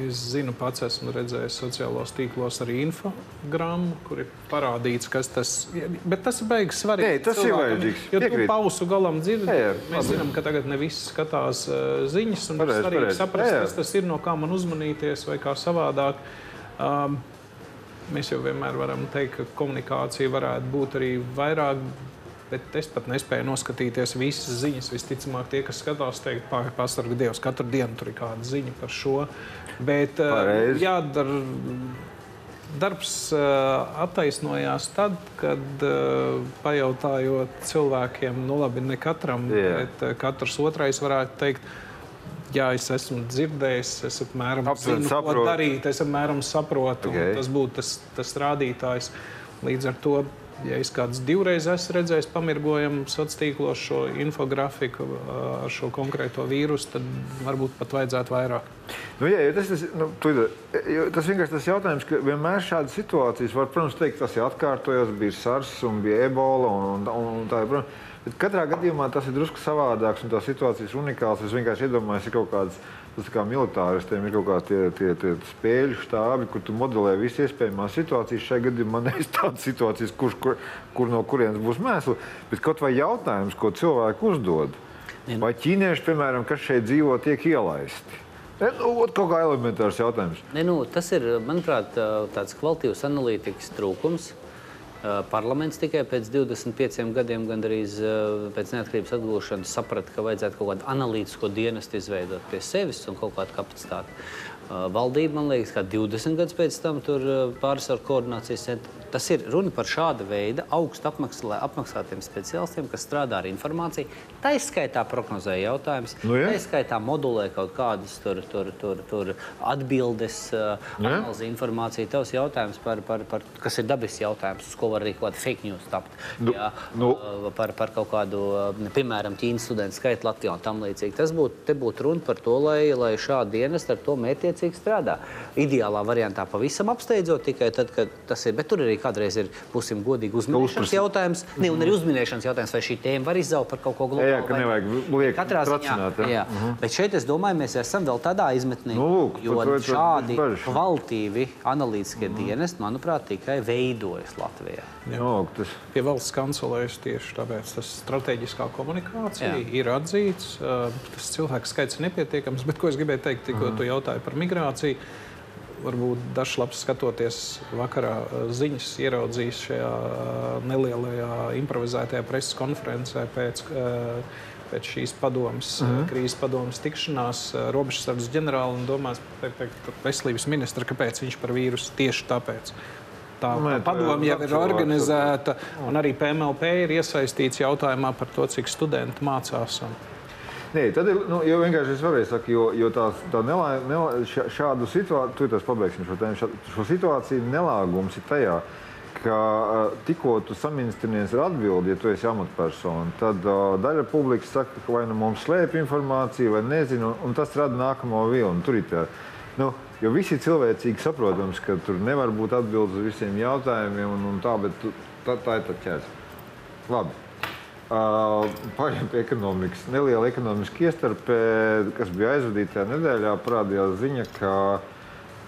Es zinu, pats esmu redzējis sociālos tīklos arī infogrammu, kur ir parādīts, kas tas ir. Bet tas ir beigas svarīgi. Nē, tas ir vajadzīgs. Jo tu pausu galam dzirdi. Jā, jā, mēs zinām, ka tagad ne viss skatās uh, ziņas, un pareiz, svarīgi pareiz. saprast, jā, jā. kas tas ir, no kā man uzmanīties vai kā savādāk. Um, mēs jau vienmēr varam teikt, ka komunikācija varētu būt arī vairāk bet es pat nespēju noskatīties visas ziņas. Visticamāk, tie, kas skatās, teikt, pasargā Dievs, katru dienu tur ir kāda ziņa par šo. Bet uh, jādara. Darbs uh, attaisnojās tad, kad uh, pajautājot cilvēkiem, nu labi, ne katram, yeah. bet uh, katrs otrais varētu teikt, jā, es esmu dzirdējis, es apmēram Aptuveni zinu, saprot. ko darīt, es apmēram saprotu, okay. tas būtu tas, tas rādītājs. Līdz ar to Ja es kāds divreiz esmu redzējis pamirgojumu sociālos tīklos šo infografiku ar šo konkrēto vīrusu, tad varbūt pat vajadzētu vairāk. Nu, jā, tas, tas, nu, tu, tas vienkārši tas jautājums, ka vienmēr šādas situācijas var, protams, teikt, tas ir atkārtojās, bija SARS un bija ebola un, un, un tā joprojām. Bet katrā gadījumā tas ir drusku savādāks un tā situācija ir unikāls. Es vienkārši iedomājos, ka kaut kādas Tas kā militāristiem ir kaut kādi tie, tie, tie spēļu štābi, kur tu modelē visas iespējamās situācijas. Šajā gadījumā nevis tādas situācijas, kur, kur, kur no kurienes būs mēsli, bet kaut vai jautājums, ko cilvēki uzdod. Vai ķīnieši, piemēram, kas šeit dzīvo, tiek ielaisti? Nu, kaut kā elementārs jautājums. Ne, nu, tas ir, manuprāt, tāds kvalitīvs analītikas trūkums. Parlaments tikai pēc 25 gadiem, gandrīz pēc neatkarības atgūšanas, saprata, ka vajadzētu kaut kādu analītisko dienestu izveidot pie sevis un kaut kādu kapacitāti. Valdība, man liekas, kā 20 gadus pēc tam tur pārsvaru koordinācijas centra. Tas ir runa par šāda veida augstu apmaksātiem speciālistiem, kas strādā ar informāciju. Tā izskaitā prognozē jautājumus, nu, ja? tā izskaitā modulē kaut kādas tur, tur, tur, tur atbildes, nu, analīzi informāciju. Tavs jautājums, par, par, par, kas ir dabisks jautājums, uz ko var arī kaut kāda fake news tapt. Nu, jā, nu. par, par kaut kādu, piemēram, Ķīnas studentu skaitu Latvijā un tam līdzīgi. Tas būtu būt runa par to, lai, lai šādi dienesti ar to mētiecīgi strādā. Ideālā variantā pavisam apsteidzot tikai tad, kad tas ir. Bet tur arī kādreiz ir, būsim godīgi, uzminēšanas jautājums. Ne, un arī uzminēšanas jautājums, vai šī tēma var izaugt par kaut ko globālu. Jā, ka nevajag liekt katrā ziņā. Jā. Jā. Uh -huh. Bet šeit es domāju, mēs esam vēl tādā izmetnī, nu, lūk, jo šādi kvalitīvi analītiskie uh -huh. dienesti, manuprāt, tikai veidojas Latvijā. Jā, tas... Pie valsts kancelēs tieši tāpēc tas strateģiskā komunikācija Jā. ir atzīts. Tas cilvēks skaits ir nepietiekams, bet ko es gribēju teikt, tikko uh -huh. tu jautāji par migrāciju varbūt dažs labs skatoties vakarā ziņas, ieraudzījis šajā nelielajā improvizētajā preses konferencē pēc, pēc šīs padomas, mm -hmm. krīzes padomas tikšanās robežsardas ģenerāli un domās, ka veselības ministra, kāpēc viņš par vīrusu tieši tāpēc tā Nē, padoma jau ir organizēta, un arī PMLP ir iesaistīts jautājumā par to, cik studenti mācās. Un... Nē, tad ir nu, vienkārši es varēju teikt, jo, jo tā, tā nelā, nelā, šādu situāciju, tu tas pabeigsim šo tēmu, šo situāciju nelāgums ir tajā, ka tikko tu saminstrinies ar atbildi, ja tu esi amatpersona, tad uh, daļa publikas saka, ka vai nu mums slēpj informāciju, vai nezinu, un, tas rada nākamo vilnu. Tur ir tā, nu, Jo visi cilvēcīgi saprotams, ka tur nevar būt atbildes uz visiem jautājumiem, un, un tā, bet tā, tā ir tā ķēdes. Labi. Uh, pie ekonomikas. Neliela ekonomiska iestarpe, kas bija aizvadītajā nedēļā, parādījās ziņa, ka,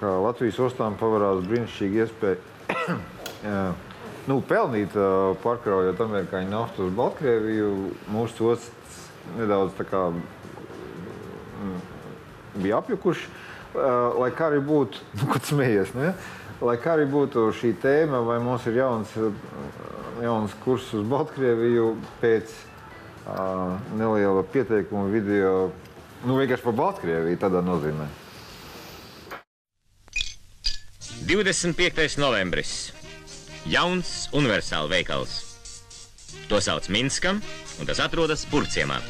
ka Latvijas ostām pavarās brīnišķīga iespēja nu, pelnīt, uh, pārkraujot amerikāņu naftu uz Baltkrieviju. Mūsu ostas nedaudz tā kā mm, bija apjukuši. Uh, lai kā arī būtu, nu, ko smējies, nu, ja? Lai kā arī būtu šī tēma, vai mums ir jauns, jauns kurs uz Baltkrieviju pēc uh, neliela pieteikuma video, nu vienkārši par Baltkrieviju tādā nozīmē. 25. novembris. Jauns universāls veikals. To sauc Minskam, un tas atrodas Burciemā.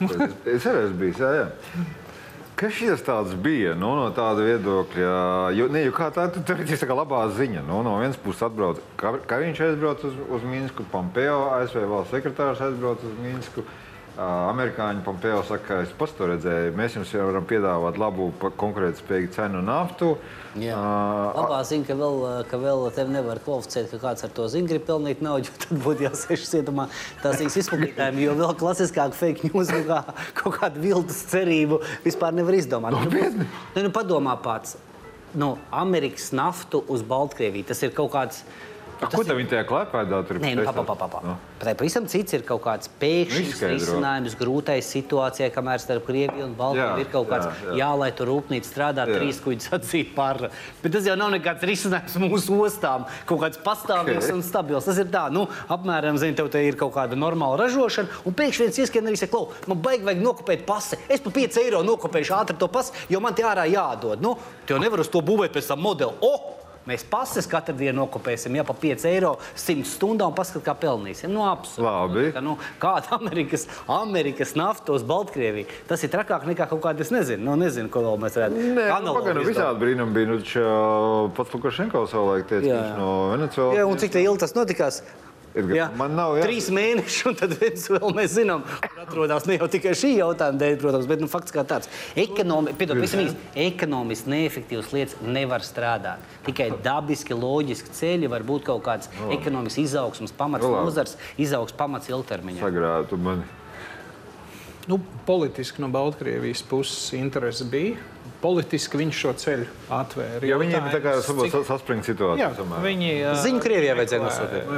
Es, arī esmu bijis. Jā, jā. Kas šis tāds bija nu, no tāda viedokļa? Jo, ne, jo kā tā, tur ir tā labā ziņa. Nu, no vienas puses atbrauc, ka, ka viņš aizbrauc uz, uz Minsku, Pompeo, ASV valsts sekretārs aizbrauc uz Minsku. Uh, Amerikāņi Pompeo saka, ka es pats to redzēju. Mēs jums jau varam piedāvāt labu, konkurētspējīgu cenu naftu. Jā. Uh, Labā ziņa, ka vēl, ka vēl tevi nevar kvalificēt, ka kāds ar to zina, grib pelnīt naudu, jo tad būtu jāsēž cietumā tās izplatītājiem, jo vēl klasiskāk fake news kā kaut kādu viltus cerību vispār nevar izdomāt. Nu, nu, nu, padomā pats. Nu, Amerikas naftu uz Baltkrieviju. Tas ir kaut kāds A, ko tā viņi tajā klēpēdā tur ir? Nē, nu, pa, pa, pa. No. Tā pavisam cits ir kaut kāds pēkšņs risinājums grūtai situācijai, kamēr starp Krieviju un Baltkrieviju ir kaut kāds, jā, jā. jā lai tur rūpnīca strādā, jā. trīs kuģis atzīt par. Bet tas jau nav nekāds risinājums mūsu ostām, kaut kāds pastāvīgs okay. un stabils. Tas ir tā, nu, apmēram, zini, tev te ir kaut kāda normāla ražošana, un pēkšņi viens ieskrien arī saka, klau, man baigi vajag nokopēt pasi. Es pa 5 eiro nokopēšu ātri to pasi, jo man tie ārā jādod. Nu, tev nevar uz to būvēt pēc tam modeli. Oh! Mēs pases katru dienu nokopēsim, ja pa 5 eiro 100 stundām paskatām, kā pelnīsim. Nu, absolūti. Nu, kāda Amerikas, Amerikas nafta uz Baltkrieviju? Tas ir trakāk nekā kaut kāda, es nezinu, nu, nezinu ko vēl mēs varētu. Nē, nu, pagaidām visādi brīnumi bija. Nu, ča, pats Lukašenko savulaik teica, ka viņš no Venecuēlas. Jā, un cik ilgi tas notikās? Ir, jā, man nav jā. trīs mēneši, un tad viens vēl mēs zinām, kur atrodas ne jau tikai šī jautājuma dēļ, protams, bet nu, fakts kā tāds. Ekonomi, piedod, ekonomiski neefektīvas lietas nevar strādāt. Tikai dabiski, loģiski ceļi var būt kaut kāds no. ekonomisks izaugsmas pamats, no. nozars, izaugs pamats ilgtermiņā. Sagrātu mani. Nu, politiski no Baltkrievijas puses interese bija politiski viņš šo ceļu atvēra. Ja viņiem ir tā kā cik... saspringta situācija. Jā, samēr. viņi ziņu Krievijai vajadzēja nosūtīt.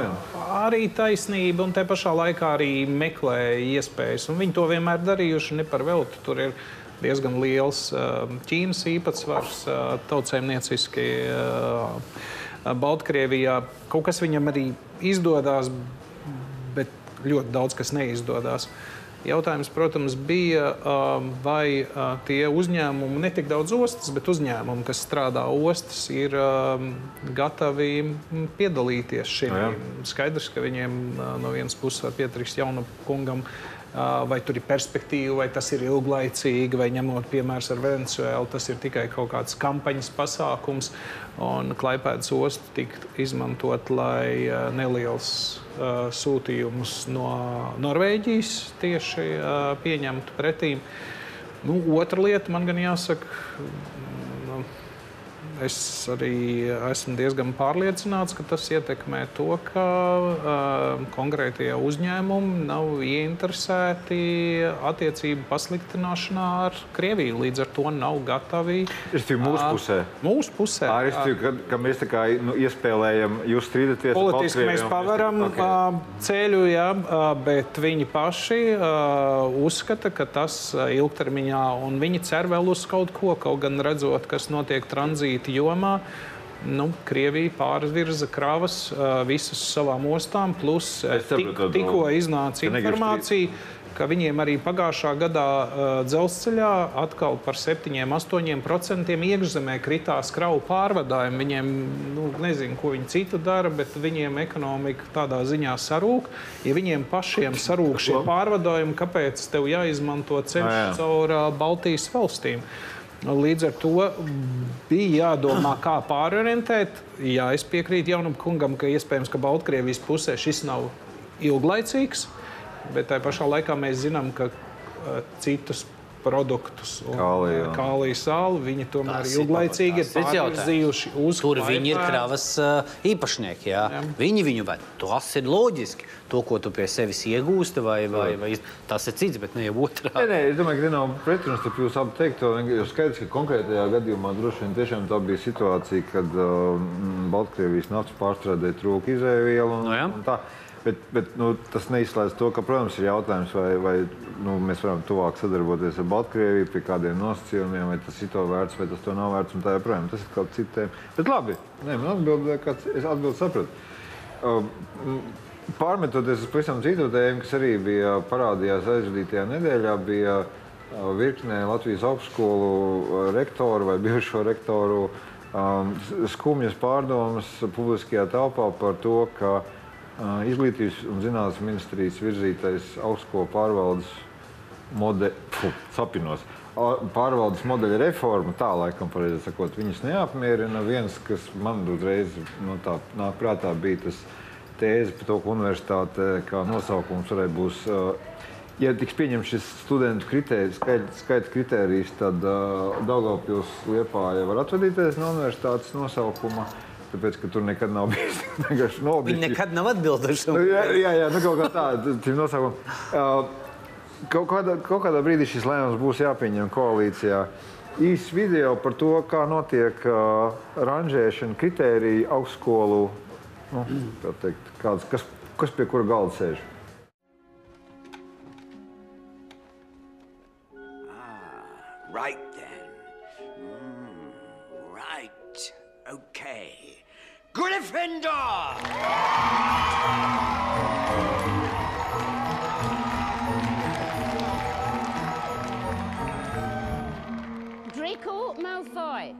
Arī taisnība, un te pašā laikā arī meklēja iespējas. Un viņi to vienmēr darījuši ne par velti. Tur ir diezgan liels Ķīnas īpatsvars tautsēmnieciski Baltkrievijā. Kaut kas viņam arī izdodas, bet ļoti daudz kas neizdodas. Jautājums, protams, bija, um, vai uh, tie uzņēmumi, ne tik daudz ostas, bet uzņēmumi, kas strādā ostas, ir um, gatavi mm, piedalīties šajā. Skaidrs, ka viņiem uh, no vienas puses var pietrīkst jaunam kungam vai tur ir perspektīva, vai tas ir ilglaicīgi, vai ņemot piemērs ar Venecuēlu, tas ir tikai kaut kāds kampaņas pasākums. Un Klaipēdas ostu tika izmantot, lai neliels uh, sūtījumus no Norvēģijas tieši uh, pieņemtu pretīm. Nu, otra lieta man gan jāsaka, es arī esmu diezgan pārliecināts, ka tas ietekmē to, ka uh, konkrētie uzņēmumi nav ieinteresēti attiecību pasliktināšanā ar Krieviju. Līdz ar to nav gatavi. Es esmu mūsu pusē. Mūsu pusē. Arī es domāju, ka, ka mēs tā kā nu, iespēlējam, jūs strīdaties. Politiski mēs pavaram okay. uh, ceļu, jā, uh, bet viņi paši uh, uzskata, ka tas ilgtermiņā, un viņi cer vēl uz kaut ko, kaut gan redzot, kas notiek tranzīta jomā. Nu, Krievija pārvirza kravas uh, visas savām ostām, plus tik, tikko iznāca informācija, ka viņiem arī pagājušā gadā uh, dzelzceļā atkal par 7-8% iekšzemē kritās kravu pārvadājumi. Viņiem, nu, nezinu, ko viņi citu dara, bet viņiem ekonomika tādā ziņā sarūk. Ja viņiem pašiem sarūk šie pārvadājumi, kāpēc tev jāizmanto ceļš jā. caur uh, Baltijas valstīm? Līdz ar to bija jādomā, kā pārorientēt. Jā, es piekrītu jaunam kungam, ka iespējams, ka Baltkrievijas pusē šis nav ilglaicīgs, bet tajā pašā laikā mēs zinām, ka uh, citus produktus. Kālija sāla. Viņi tomēr tas ilglaicīgi ir pārvirzījuši uz Tur viņi ir kravas uh, īpašnieki. Jā. Jā. Viņi viņu ved. Tas ir loģiski. To, ko tu pie sevis iegūsti, vai, vai, vai tas ir cits, bet ne jau otrā. Nē, nē, es domāju, ka nav pretrunas starp jūsu abu teikto. Jo skaidrs, ka konkrētajā gadījumā droši vien tiešām tā bija situācija, kad uh, Baltkrievijas naftas pārstrādē trūka izēvielu. Un, no, un tā. Bet, bet nu, tas neizslēdz to, ka, protams, ir jautājums, vai, vai nu, mēs varam tuvāk sadarboties ar Baltkrieviju pie kādiem nosacījumiem, vai tas ir to vērts, vai tas to nav vērts. Tā joprojām tas ir kaut kas cits. Bet labi, Nē, man atbild, kāds, es atbildu sapratu. Uh, pārmetoties uz pavisam citu tēmu, kas arī bija parādījās aizvadītajā nedēļā, bija uh, virknē Latvijas augstskolu uh, rektoru vai bijušo rektoru um, skumjas pārdomas publiskajā telpā par to, ka Izglītības un zinātnes ministrijas virzītais augstskolu pārvaldes sapinos, pārvaldes modeļa reforma, tā laikam, pareizi sakot, viņas neapmierina. Viens, kas man uzreiz no tā nāk prātā, bija tas tēze par to, ka universitāte kā nosaukums varētu būt. Ja tiks pieņemts šis studentu kritērijs, skaita kritērijs, tad uh, Daugavpils Liepāja var atvadīties no universitātes nosaukuma. Uh, Tāpēc, ka tur nekad nav bijis vienkārši nobijusi. Viņi nekad nav atbildējuši. Nu, jā, jā, jā, nu kaut kā tāda, šim nosaukumam. Uh, kaut, kādā, kaut kādā brīdī šis lēmums būs jāpieņem koalīcijā. Īsts video par to, kā notiek uh, ranžēšana, kritērija augstskolu, nu, teikt, kāds, kas, kas pie kura galda sēž. Gryffindor! Draco Malfoy.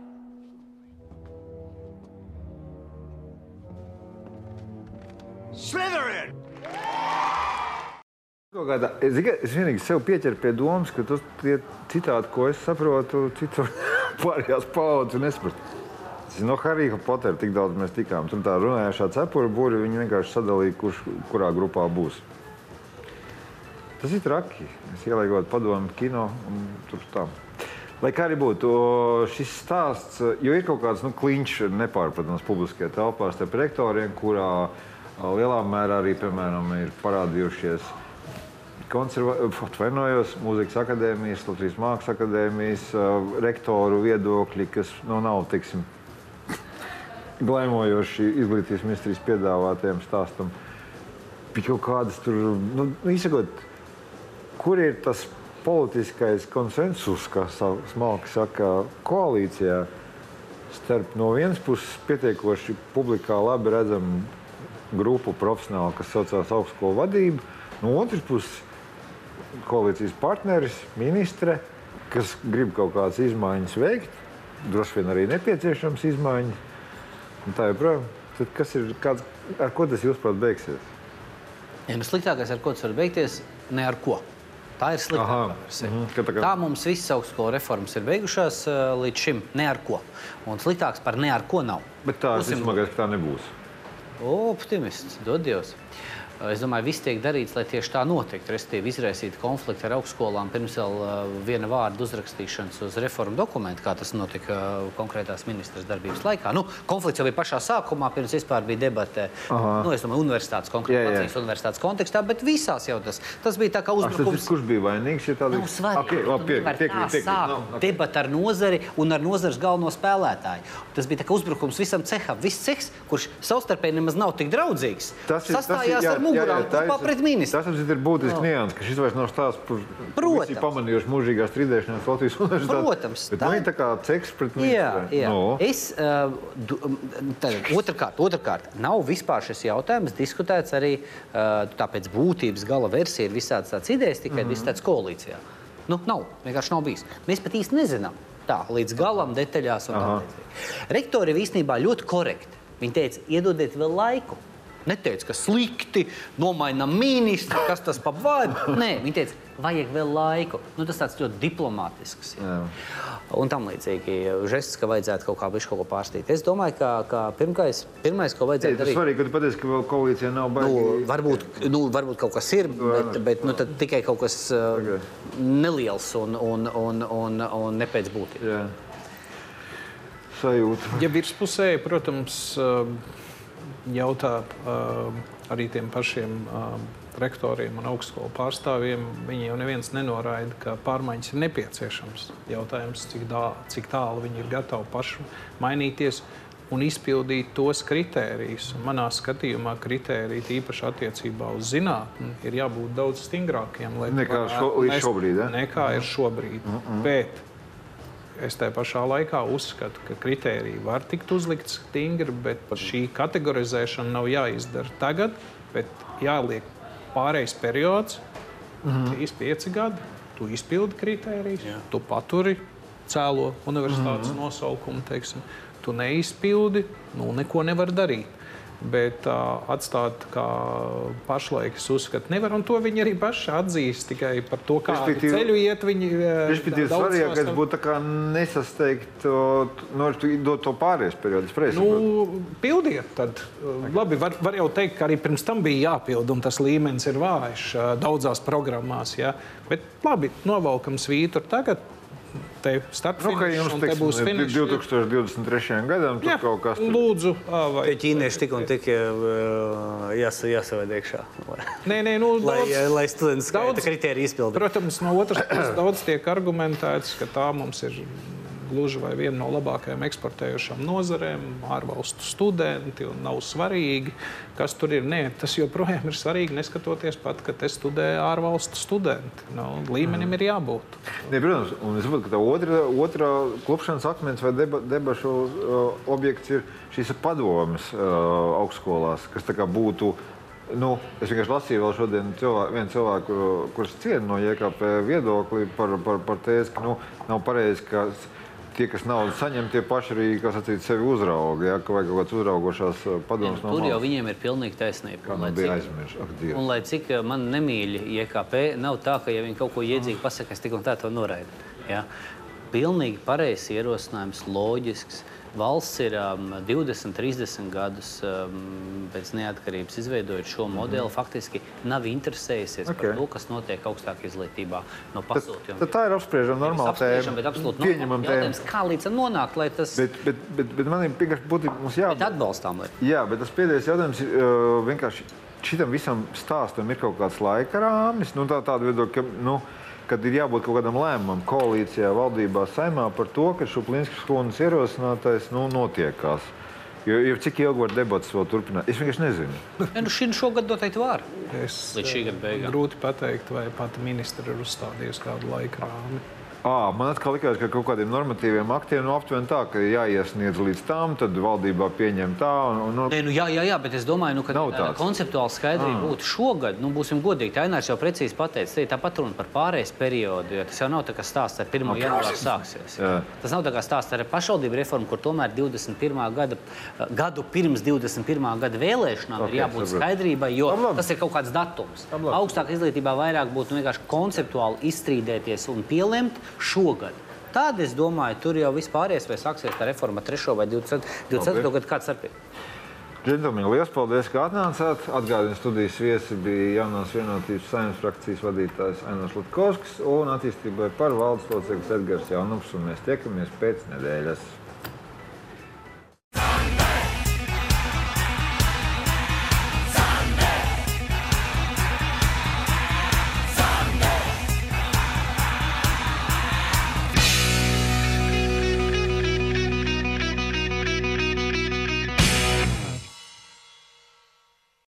Slytherin! Kādā, es, es vienīgi sev pieķeru pie domas, ka tas ir citādi, ko es saprotu, citur pārējās paudzes nesaprotu. No Harija Potera tik daudz mēs tikām. Tur tā runājošā cepura būri, viņi vienkārši sadalīja, kurš kurā grupā būs. Tas ir traki. Es ielieku padomu kino un tur tā. Lai kā arī būtu, šis stāsts, jo ir kaut kāds nu, kliņš nepārprotams publiskajā telpā starp rektoriem, kurā lielā mērā arī, piemēram, ir parādījušies konservatīvas, mūzikas akadēmijas, Latvijas Mākslas akadēmijas rektoru viedokļi, kas nu, nav, teiksim, glaimojoši izglītības ministrijas piedāvātajam stāstam. Kaut kādas tur, nu, nu izsakot, kur ir tas politiskais konsensus, kā smalki saka, koalīcijā starp no vienas puses pietiekoši publikā labi redzamu grupu profesionāli, kas saucās augstskolu vadība, no otras puses koalīcijas partneris, ministre, kas grib kaut kādas izmaiņas veikt, droši vien arī nepieciešams izmaiņas Un tā joprojām. Tad kas ir, kāds, ar ko tas jūsuprāt beigsies? Ja, nu, sliktākais, ar ko tas var beigties, ne ar ko. Tā ir sliktākā versija. Mm -hmm. tā, tā mums visas augstskolu reformas ir beigušās uh, līdz šim ne ar ko. Un sliktāks par ne ar ko nav. Bet tā, Pusim... vismagais, tā nebūs. Optimists, dod Dievs. Es domāju, viss tiek darīts, lai tieši tā notiktu. Respektīvi, izraisīt konfliktu ar augstskolām pirms vēl uh, viena vārda uzrakstīšanas uz reformu dokumentu, kā tas notika uh, konkrētās ministras darbības laikā. Nu, konflikts jau bija pašā sākumā, pirms vispār bija debate. Nu, es domāju, universitātes konkrēti Latvijas universitātes kontekstā, bet visās jau tas, tas bija tā kā uzbrukums. Tas, kurš bija vainīgs? Ja Nav svarīgi. Okay, okay, pie, tiek, tiek, sāk no, okay. debata ar nozari un ar nozares galveno spēlētāju. Tas bija tā kā uzbrukums visam ceham. Viss cehs, kurš savstarpēji nemaz nav tik draudzīgs, tas ir, sastājās tas ir, jā, ar mugurām kopā pret ministru. Tas ir būtisks nianses, ka šis vairs nav stāsts par Protams. pamanījuši mūžīgās strīdēšanās Latvijas universitātē. Protams. Bet tā ir tā kā ceks pret ministru. Jā, jā. No. Es, uh, otrkārt, otrkārt, nav vispār šis jautājums diskutēts arī uh, tāpēc būtības gala versija ir visādas tādas idejas, tikai mm -hmm. visādas koalīcijā. Nu, nav, vienkārši nav bijis. Mēs pat īsti nezinām. Tā, līdz galam, detaļās. Rektori ir īstenībā ļoti korekti. Viņi teica, iedodiet vēl laiku. Neteica, ka slikti, nomainām ministru, kas tas pa vārdu. Nē, viņi teica, vajag vēl laiku. Nu, tas tāds ļoti diplomātisks. Jā. Un tam līdzīgi žests, ka vajadzētu kaut kā viņš kaut ko pārstīt. Es domāju, ka, ka pirmkais, pirmais, ko vajadzētu darīt... Tas svarīgi, ka tu pateici, ka vēl koalīcija nav baigi. Nu, varbūt, nu, varbūt kaut kas ir, bet, bet nu, tikai kaut kas uh, neliels un, un, un, un, un ne pēc būtības. Jā. Sajūta. Ja virspusēji, protams, uh, jautā arī tiem pašiem rektoriem un augstskolu pārstāvjiem, viņi jau neviens nenoraida, ka pārmaiņas ir nepieciešams. Jautājums, cik, dā, cik tālu viņi ir gatavi paši mainīties un izpildīt tos kritērijus. Manā skatījumā kritēriji, īpaši attiecībā uz zinātni, ir jābūt daudz stingrākiem nekā, šo, šobrīd, ja? nekā ir šobrīd. Mm -mm. Bet Es tajā pašā laikā uzskatu, ka kritēriji var tikt uzlikt stingri, bet šī kategorizēšana nav jāizdara tagad, bet jāliek pārejas periods, mm -hmm. 3, 5 gadi. Tu izpildi kritērijus, Jā. tu paturi cēlo universitātes mm -hmm. nosaukumu, teiksim, tu neizpildi, nu neko nevar darīt bet uh, atstāt kā pašlaik, es uzskatu, nevar. Un to viņi arī paši atzīst tikai par to, kādu ceļu iet. Viņi Respektīvi, svarīgākais būtu nesasteigt, no, dot to pārējais periodu. Nu, pildiet, tad labi, var, var jau teikt, ka arī pirms tam bija jāpild, un tas līmenis ir vājš daudzās programmās. Ja? Bet labi, novalkam svītu tagad te starp nu, jums te būs finišs. 2023. gadam tur Jā, kaut kas tur. Lūdzu, vai ķīnieši tik un tik jās, jāsaved iekšā. Nē, nē, nu, lai, daudz, lai students skaita kriteriju izpildu. Protams, no otras puses daudz tiek argumentēts, ka tā mums ir gluži vai viena no labākajām eksportējošām nozarēm, ārvalstu studenti un nav svarīgi, kas tur ir. Nē, tas joprojām ir svarīgi, neskatoties pat, ka te studē ārvalstu studenti. Nu, līmenim mm. ir jābūt. Ne, protams, un es saprotu, ka tā otra, otra klupšanas akmens vai deba, debašu uh, objekts ir šīs padomas uh, augstskolās, kas būtu. Nu, es vienkārši lasīju vēl šodien cilvēku, vienu cilvēku, kurš ciena no JKP viedokli par, par, par tēzi, ka nu, nav pareizi, ka tie, kas naudu saņem, tie paši arī sacīt, sevi uzrauga. Ja, vai kaut kādas uzraugošās eh, padomus no Tur jau viņiem ir pilnīgi taisnība. Kā man bija aizmirst? Ak, Dievs. un lai cik man nemīļi IKP, nav tā, ka ja viņi kaut ko iedzīgi pasaka, es tik un tā to noraidu. Ja? Pilnīgi pareizs ierosinājums, loģisks. Valsts ir um, 20, 30 gadus um, pēc neatkarības izveidojot šo mhm. modeli. Mm -hmm. Faktiski nav interesējusies okay. par to, kas notiek augstākajā izglītībā no pasūtījuma. Tad, tad tā ir apspriežama normāla tēma. Bet absolūti pieņemama tēma. Kā līdz tam nonākt, lai tas... Bet, bet, bet, bet man ir vienkārši būtībā mums jā... Bet atbalstām. Lai... Jā, bet tas pēdējais jautājums ir uh, vienkārši šitam visam stāstam ir kaut kāds laika rāmis. Nu, tā, tāda viedokļa, ka, nu, kad ir jābūt kaut kādam lēmumam koalīcijā, valdībā, saimā par to, ka Šuplinskas kundas ierosinātais nu, notiekās. Jo, jo cik ilgi var debats vēl turpināt? Es vienkārši nezinu. Ja, nu šī šogad noteikti var. Es, Līdz šī gada beigām. Grūti pateikt, vai pati ministra ir uzstādījusi kādu laika rāmi. À, man atkal likās, ka kaut kādiem normatīviem aktiem nu, aptuveni tā, ka jāiesniedz līdz tam, tad valdībā pieņem tā. Un, un, Nē, nu, jā, jā, jā, bet es domāju, nu, ka tā konceptuāli skaidrība à. būtu šogad. Nu, būsim godīgi, Ainārs jau precīzi pateica, tā tāpat runa par pārējais periodu, jo tas jau nav tā kā stāsts ar 1. Okay. janvāru sāksies. Jā. Tas nav tā kā stāsts ar pašvaldību reformu, kur tomēr 21. Gada, gadu pirms 21. gada vēlēšanām okay, ir jābūt saprot. skaidrībai, jo Labi. tas ir kaut kāds datums. Augstāk izglītībā vairāk būtu nu, vienkārši konceptuāli izstrīdēties un pielemt šogad. Tad es domāju, tur jau vispārējais vai sāksies tā reforma 3. vai 24. Okay. gadu kāds sapīt. Džentlmeņi, liels paldies, ka atnācāt. Atgādījums studijas viesi bija jaunās vienotības saimnes frakcijas vadītājs Ainos Lutkovskis un attīstībai par valdes loceklis Edgars Jaunups. Un mēs tiekamies pēc nedēļas.